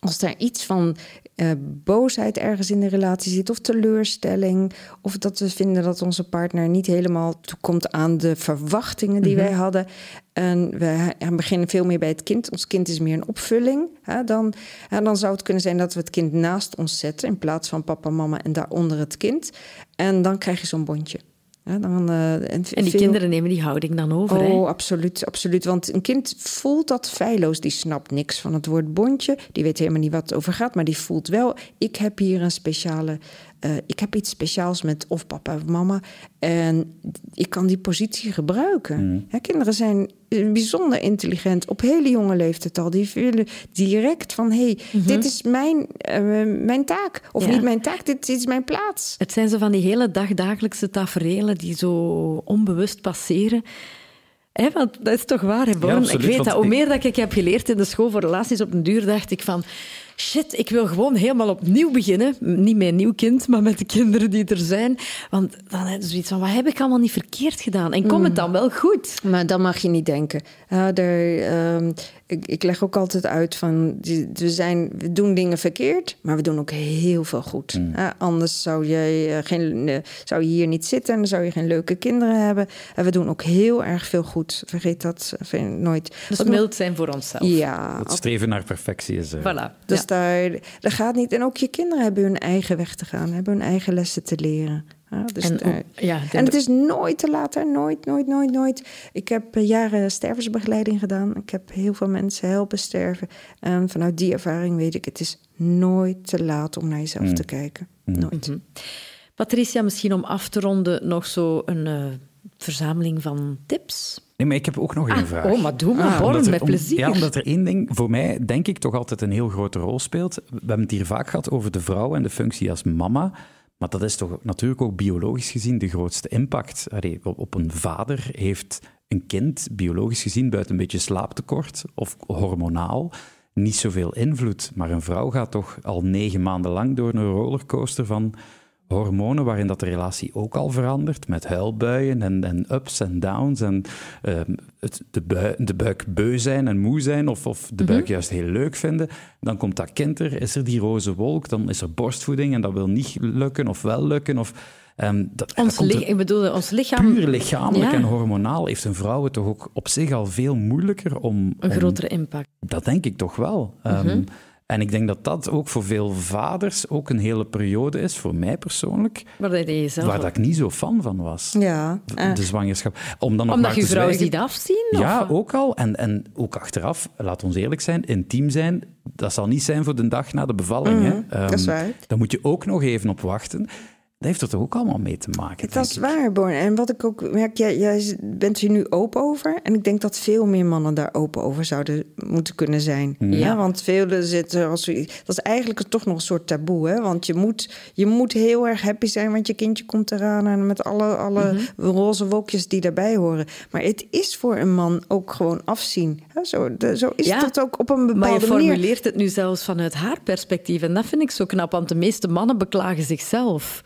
Als daar iets van eh, boosheid ergens in de relatie zit, of teleurstelling, of dat we vinden dat onze partner niet helemaal toekomt aan de verwachtingen die wij hadden. En we beginnen veel meer bij het kind. Ons kind is meer een opvulling. Hè, dan, dan zou het kunnen zijn dat we het kind naast ons zetten in plaats van papa, mama en daaronder het kind. En dan krijg je zo'n bondje. Ja, dan, eh, en En die veel- kinderen nemen die houding dan over. hè? Oh, absoluut, absoluut. Want een kind voelt dat feilloos. Die snapt niks van het woord bondje. Die weet helemaal niet wat het over gaat. Maar die voelt wel, ik heb hier een speciale... eh, ik heb iets speciaals met of papa of mama. En ik kan die positie gebruiken. Ja, kinderen zijn eh, bijzonder intelligent. Op hele jonge leeftijd al. Die willen direct van... hé, hey, dit is mijn, eh, mijn taak. Of Ja. niet mijn taak, dit is mijn plaats. Het zijn zo van die hele dagdagelijkse taferelen die zo onbewust passeren. Hè, want dat is toch waar, hè, Born? Ja, absoluut, ik weet dat. Hoe meer dat ik heb geleerd in de school voor relaties, op een duur dacht ik van... Shit, ik wil gewoon helemaal opnieuw beginnen. Niet met een nieuw kind, maar met de kinderen die er zijn. Want dan heb je zoiets van, wat heb ik allemaal niet verkeerd gedaan? En komt het dan wel goed? Maar dan mag je niet denken. Ja, er, ehm, ik, ik leg ook altijd uit van we, zijn, we doen dingen verkeerd, maar we doen ook heel veel goed. Ja, anders zou je, eh, geen, eh, zou je hier niet zitten en dan zou je geen leuke kinderen hebben. En we doen ook heel erg veel goed. Vergeet dat eh, nooit. Dus Wat mild zijn voor onszelf. Ja, Het streven naar perfectie is... eh, Voilà. dus Ja. daar, dat gaat niet. En ook je kinderen hebben hun eigen weg te gaan, hebben hun eigen lessen te leren. Ja, dus En, daar- ook- ja, en het is nooit te laat, hè? nooit, nooit, nooit, nooit. Ik heb eh, jaren stervensbegeleiding gedaan. Ik heb heel veel mensen helpen sterven. En vanuit die ervaring weet ik, het is nooit te laat om naar jezelf te kijken. Nooit. Patricia, misschien om af te ronden nog zo een eh, verzameling van tips? Nee, maar ik heb ook nog een vraag. Oh, maar doe maar, Ah, Born, met om- plezier. ja, omdat er één ding voor mij, denk ik, toch altijd een heel grote rol speelt. We hebben het hier vaak gehad over de vrouw en de functie als mama. Maar dat is toch natuurlijk ook biologisch gezien de grootste impact. Allee, op, een vader heeft een kind, biologisch gezien, buiten een beetje slaaptekort of hormonaal, niet zoveel invloed. Maar een vrouw gaat toch al negen maanden lang door een rollercoaster van hormonen, waarin dat de relatie ook al verandert, met huilbuien en, en ups en downs en ehm, het, de, bui, de buik beu zijn en moe zijn, of, of de buik juist heel leuk vinden. Dan komt dat kind er, is er die roze wolk, dan is er borstvoeding en dat wil niet lukken of wel lukken. Of, ehm, dat, Ons dat er ik bedoel, ons lichaam... puur lichamelijk Ja. en hormonaal heeft een vrouw het toch ook op zich al veel moeilijker om... Een om- grotere impact. dat denk ik toch wel. Mhm. Ehm, En ik denk dat dat ook voor veel vaders ook een hele periode is, voor mij persoonlijk, Waar je jezelf... waar dat ik niet zo fan van was. Ja, eh, De zwangerschap. Om dan nog Omdat maar je te vrouw zwijgen- ziet afzien? Ja, of? ook al. En, en ook achteraf, laat ons eerlijk zijn, intiem zijn, dat zal niet zijn voor de dag na de bevalling. hè. Mhm, dat is Ehm, waar. Daar moet je ook nog even op wachten. Dat heeft er toch ook allemaal mee te maken, Dat is waar, Born. En wat ik ook merk, jij, jij bent hier nu open over. En ik denk dat veel meer mannen daar open over zouden moeten kunnen zijn. Ja, want velen zitten als dat is eigenlijk toch nog een soort taboe, hè? Want je moet, je moet heel erg happy zijn, want je kindje komt eraan en met alle, alle Mhm. roze wolkjes die daarbij horen. Maar het is voor een man ook gewoon afzien. Hè? Zo, de- zo is Ja, dat ook op een Maar je bepaalde manier. formuleert het nu zelfs vanuit haar perspectief. En dat vind ik zo knap, want de meeste mannen beklagen zichzelf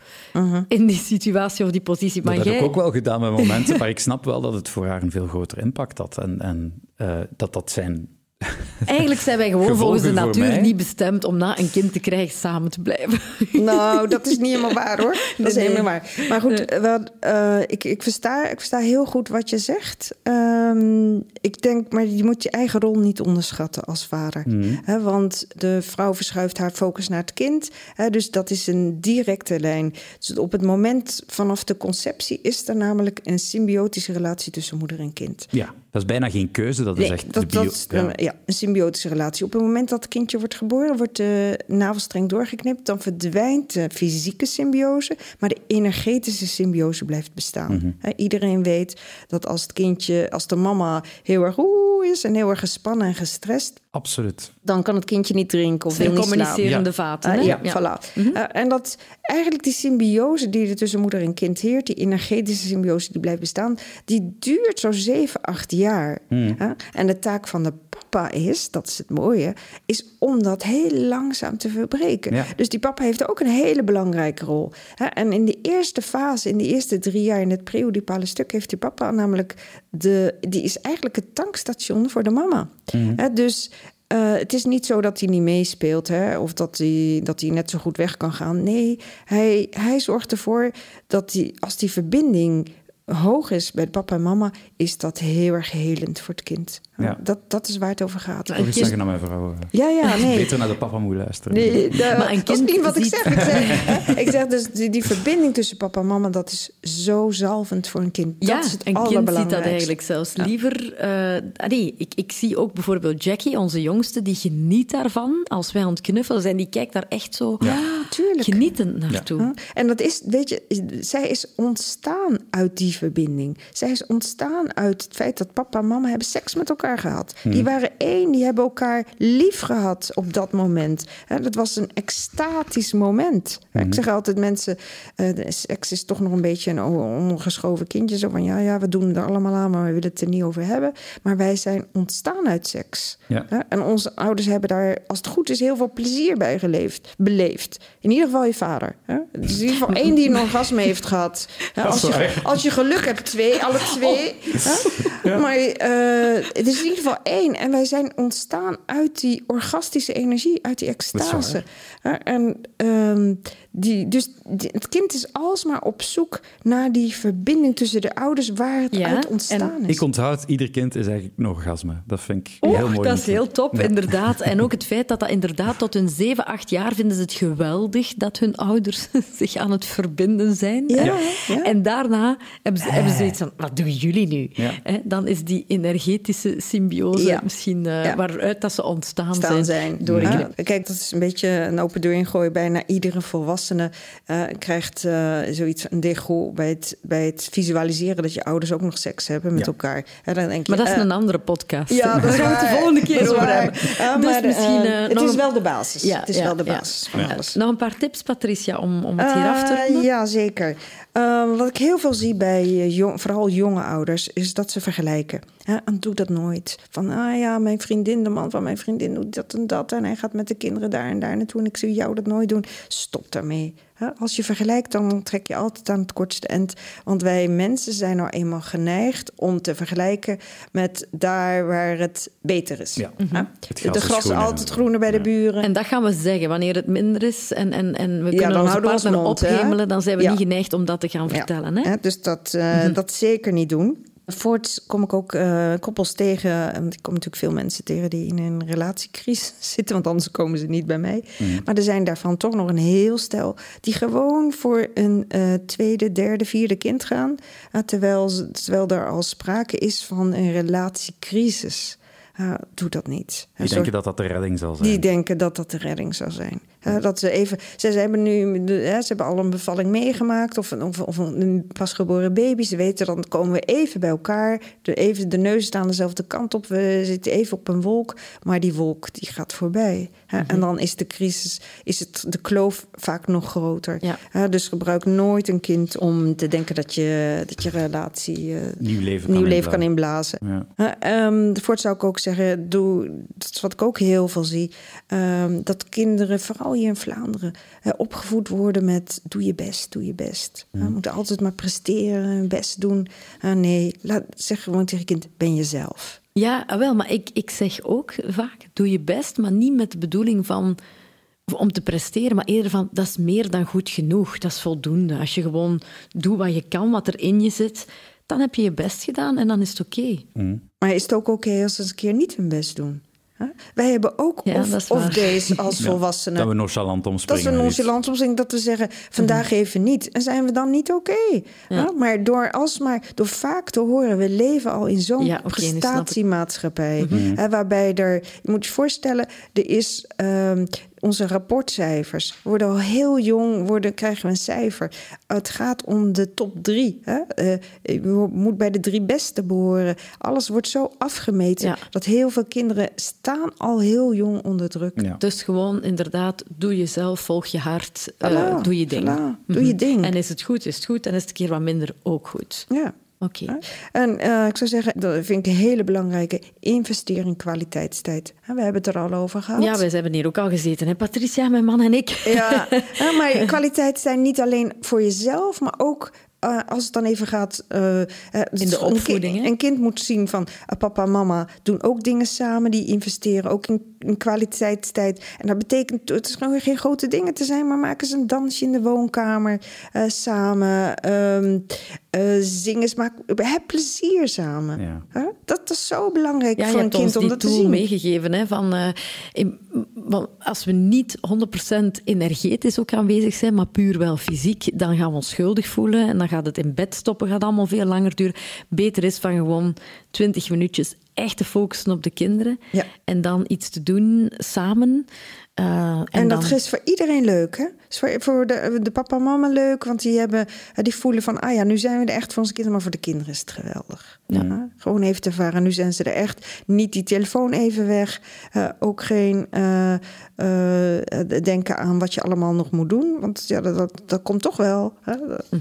in die situatie of die positie. Maar dat heb jij... ik ook wel gedaan met momenten, maar ik [laughs] snap wel dat het voor haar een veel groter impact had. En, en eh, dat dat zijn... [laughs] Eigenlijk zijn wij gewoon Gevolgen volgens de natuur niet bestemd om na een kind te krijgen samen te blijven. [laughs] Nou, dat is niet helemaal waar hoor. Dat is Nee, nee. helemaal waar. Maar goed, wel, eh, ik, ik, versta, ik versta heel goed wat je zegt. Ehm, ik denk, maar je moet je eigen rol niet onderschatten als vader. Hè, want de vrouw verschuift haar focus naar het kind. Hè, dus dat is een directe lijn. Dus op het moment vanaf de conceptie is er namelijk een symbiotische relatie tussen moeder en kind. Ja, dat is bijna geen keuze, dat is echt dat, de bio... dat, ja. ja, een symbiotische relatie. Op het moment dat het kindje wordt geboren, wordt de navelstreng doorgeknipt. Dan verdwijnt de fysieke symbiose, maar de energetische symbiose blijft bestaan. Hè, iedereen weet dat als het kindje, als de mama heel erg oeh is en heel erg gespannen en gestrest, Absoluut. dan kan het kindje niet drinken of wil Zijn niet slapen. communicerende Ja. vaten. Hè? ja, voilà. Eh, en dat eigenlijk die symbiose die er tussen moeder en kind heert, die energetische symbiose die blijft bestaan, die duurt zo 7, 8 jaar. Hè? En de taak van de papa is, dat is het mooie, is om dat heel langzaam te verbreken. Ja. Dus die papa heeft ook een hele belangrijke rol. Hè? En in de eerste fase, in de eerste drie jaar in het preodipale stuk, heeft die papa namelijk de, die is eigenlijk het tankstation voor de mama. Hè? Dus eh, het is niet zo dat hij niet meespeelt hè, of dat hij, dat hij net zo goed weg kan gaan. Nee, hij, hij zorgt ervoor dat hij, als die verbinding hoog is bij papa en mama, is dat heel erg helend voor het kind. Ja. Dat, dat is waar het over gaat. Kind- zeggen naar mijn vrouw. Ja, ja, [laughs] nee. Beter naar de papa moet luisteren. Nee, de- Maar een dat is kind niet wat ik zeg. Ik zeg, hè, ik zeg dus, die, die verbinding tussen papa en mama, dat is zo zalvend voor een kind. Dat Ja, is het een kind ziet dat eigenlijk zelfs liever. eh, nee, ik, ik zie ook bijvoorbeeld Jackie, onze jongste, die geniet daarvan als wij aan het knuffelen zijn. Die kijkt daar echt zo Ja, [gasps] tuurlijk. genietend naartoe. En dat is, weet je, zij is ontstaan uit die verbinding. Zij is ontstaan uit het feit dat papa en mama hebben seks met elkaar gehad. Die waren één, die hebben elkaar lief gehad op dat moment. Hè, dat was een extatisch moment. Ik zeg altijd mensen, de seks is toch nog een beetje een ongeschoven kindje. Zo van, ja, ja, we doen er allemaal aan, maar we willen het er niet over hebben. Maar wij zijn ontstaan uit seks. Ja. En onze ouders hebben daar, als het goed is, heel veel plezier bij geleefd, beleefd. In ieder geval je vader. Hè? Is in ieder geval één die een orgasme heeft gehad. Als, je, als je geluk hebt, twee, alle twee. Hè? Maar het is in ieder geval één. En wij zijn ontstaan uit die orgastische energie, uit die extase. En ehm, die, dus die- het kind is alsmaar op zoek naar die verbinding tussen de ouders waar het Ja, uit ontstaan is. Ik onthoud, ieder kind is eigenlijk een orgasme. Dat vind ik Och, heel mooi. dat is heel top, Ja. inderdaad. En ook [laughs] het feit dat dat inderdaad tot hun 7, 8 jaar vinden ze het geweldig dat hun ouders [laughs] zich aan het verbinden zijn. Ja. En daarna hebben ze, hebben ze zoiets van, wat doen jullie nu? Dan is die energetische symbiose Ja. misschien eh, Ja. waaruit dat ze ontstaan staan zijn. zijn. Door. Kijk, dat is een beetje een open deur ingooien. Bijna iedere volwassene eh, krijgt eh, zoiets, een dego bij het, bij het visualiseren dat je ouders ook nog seks hebben met Ja. elkaar. En dan denk je, Maar dat is eh, een andere podcast. Ja, dat [laughs] gaan we het de volgende keer over hebben. Dus maar, misschien... het nog is wel de basis. Ja, het is ja, wel de ja. basis van Ja. alles. Nog een paar tips, Patricia, om, om het hier af te ronden? ja, zeker. Eh, wat ik heel veel zie bij eh, vooral jonge ouders, is dat ze vergelijken. En doe dat nooit. Van, ah ja, mijn vriendin, de man van mijn vriendin doet dat en dat. En hij gaat met de kinderen daar en daar naartoe. En ik zie jou dat nooit doen. Stop daarmee. Als je vergelijkt, dan trek je altijd aan het kortste eind. Want wij mensen zijn nou eenmaal geneigd om te vergelijken met daar waar het beter is. Ja. Hè? Het De gras is gras is altijd groener bij de Ja. buren. En dat gaan we zeggen wanneer het minder is en, en, en we Ja, kunnen dan onze houden we ons partner mond, hè? ophemelen, dan zijn we Ja. niet geneigd om dat te gaan vertellen. Hè? Ja, dus dat, eh, dat zeker niet doen. Voorts kom ik ook eh, koppels tegen. Want ik kom natuurlijk veel mensen tegen die in een relatiecrisis [laughs] zitten. Want anders komen ze niet bij mij. Maar er zijn daarvan toch nog een heel stel. die gewoon voor een eh, tweede, derde, vierde kind gaan. eh, terwijl, terwijl er al sprake is van een relatiecrisis. Doe dat niet. Die denken dat dat de redding zal zijn. die denken dat dat de redding zou zijn. Dat ze even, ze, hebben nu, ze hebben al een bevalling meegemaakt of een, of, of een pasgeboren baby. Ze weten dan komen we even bij elkaar. De, even, de neus staan dezelfde kant op. We zitten even op een wolk, maar die wolk die gaat voorbij. Hè, En dan is de crisis, is het de kloof vaak nog groter. Ja. Dus gebruik nooit een kind om te denken dat je, dat je relatie eh, Nieuw leven nieuw kan leven kan inblazen. Ja. Uh, ehm, voort zou ik ook zeggen, doe, dat is wat ik ook heel veel zie, ehm, dat kinderen, vooral hier in Vlaanderen, opgevoed worden met doe je best, doe je best. Mhm. We moeten altijd maar presteren, hun best doen. Nee, laat, zeg gewoon tegen je kind, ben jezelf. Ja, ah, wel, maar ik, ik zeg ook vaak, doe je best, maar niet met de bedoeling van om te presteren, maar eerder van, dat is meer dan goed genoeg, dat is voldoende. Als je gewoon doet wat je kan, wat er in je zit, dan heb je je best gedaan en dan is het oké. Maar is het ook oké als ze eens een keer niet hun best doen? Wij hebben ook Ja, dat waar. days [laughs] als volwassenen. Dat we nonchalant Dat omspringen. is een met iets. nonchalant omzien dat we zeggen, vandaag even niet. En zijn we dan niet oké? Maar door alsmaar, door vaak te horen, we leven al in zo'n ik. prestatiemaatschappij. Hè, waarbij er, je moet je voorstellen, er is ehm, onze rapportcijfers worden al heel jong, worden, krijgen we een cijfer. Het gaat om de top drie. Hè? Eh, je moet bij de drie beste behoren. Alles wordt zo afgemeten Ja. dat heel veel kinderen staan al heel jong onder druk. Ja. Dus gewoon inderdaad, doe jezelf, volg je hart, eh, doe je ding. voilà, doe je Mhm. ding. En is het goed, is het goed. En is het een keer wat minder, ook goed. Ja. Oké. En eh, ik zou zeggen, dat vind ik een hele belangrijke investering in kwaliteitstijd. We hebben het er al over gehad. Ja, wij hebben hier ook al gezeten, hè? Patricia, mijn man en ik. Ja, [laughs] maar kwaliteitstijd niet alleen voor jezelf, maar ook eh, als het dan even gaat... eh, eh, In de een ki- opvoeding, hè? Een kind moet zien van papa en mama doen ook dingen samen. Die investeren ook in, in kwaliteitstijd. En dat betekent, het is gewoon geen grote dingen te zijn... maar maken ze een dansje in de woonkamer eh, samen. ehm eh, zingen, ze, maak, heb plezier samen. Ja. Dat is zo belangrijk Ja, voor een kind om dat te zien. meegegeven. Hè, van, eh, in- want als we niet 100% energetisch ook aanwezig zijn, maar puur wel fysiek, dan gaan we ons schuldig voelen en dan gaat het in bed stoppen, gaat allemaal veel langer duren. Beter is van gewoon 20 minuutjes echt te focussen op de kinderen Ja. en dan iets te doen samen. Eh, en En, dat dan- is voor iedereen leuk, hè? Is voor, voor de, de papa en mama leuk, want die, hebben, eh, die voelen van... ah ja, nu zijn we er echt voor onze kinderen, maar voor de kinderen is het geweldig. Ja. Gewoon even te ervaren, nu zijn ze er echt. Niet die telefoon even weg. eh, ook geen denken aan wat je allemaal nog moet doen. Want ja, dat, dat, dat komt toch wel. Hè?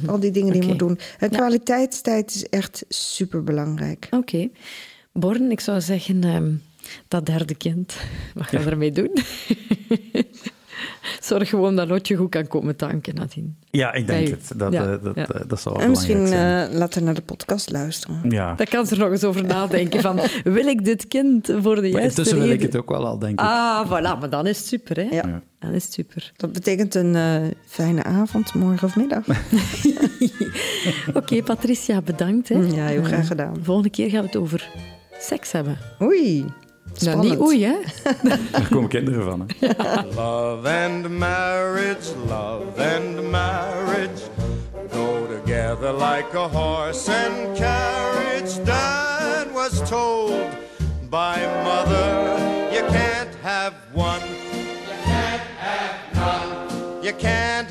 Al die dingen die je Mhm. Moet doen. En kwaliteitstijd is echt super belangrijk. Oké. Born, ik zou zeggen, ehm, dat derde kind, wat gaan we ermee doen? [laughs] Zorg gewoon dat Lotje goed kan komen tanken nadien. Ja, ik denk het. Dat, Ja, eh, dat, ja. eh, dat zal wel En misschien zijn. eh laten naar de podcast luisteren. ja. Daar kan ze er nog eens over nadenken van, wil ik dit kind voor de Maar juiste intussen wil ik het ook wel al, denk ik. Ah, voilà, maar dan is het super, hè? Ja. Ja. Dan is het super. Dat betekent een eh, fijne avond, morgen of middag. [laughs] Oké, Patricia, bedankt. Hè? Ja, heel graag gedaan. De volgende keer gaan we het over seks hebben. Oei. Nou, niet oei, hè? [laughs] Daar komen kinderen van. Hè. Love and marriage, love and marriage go together like a horse and carriage. Dad was told by mother, you can't have one, you can't have none, you can't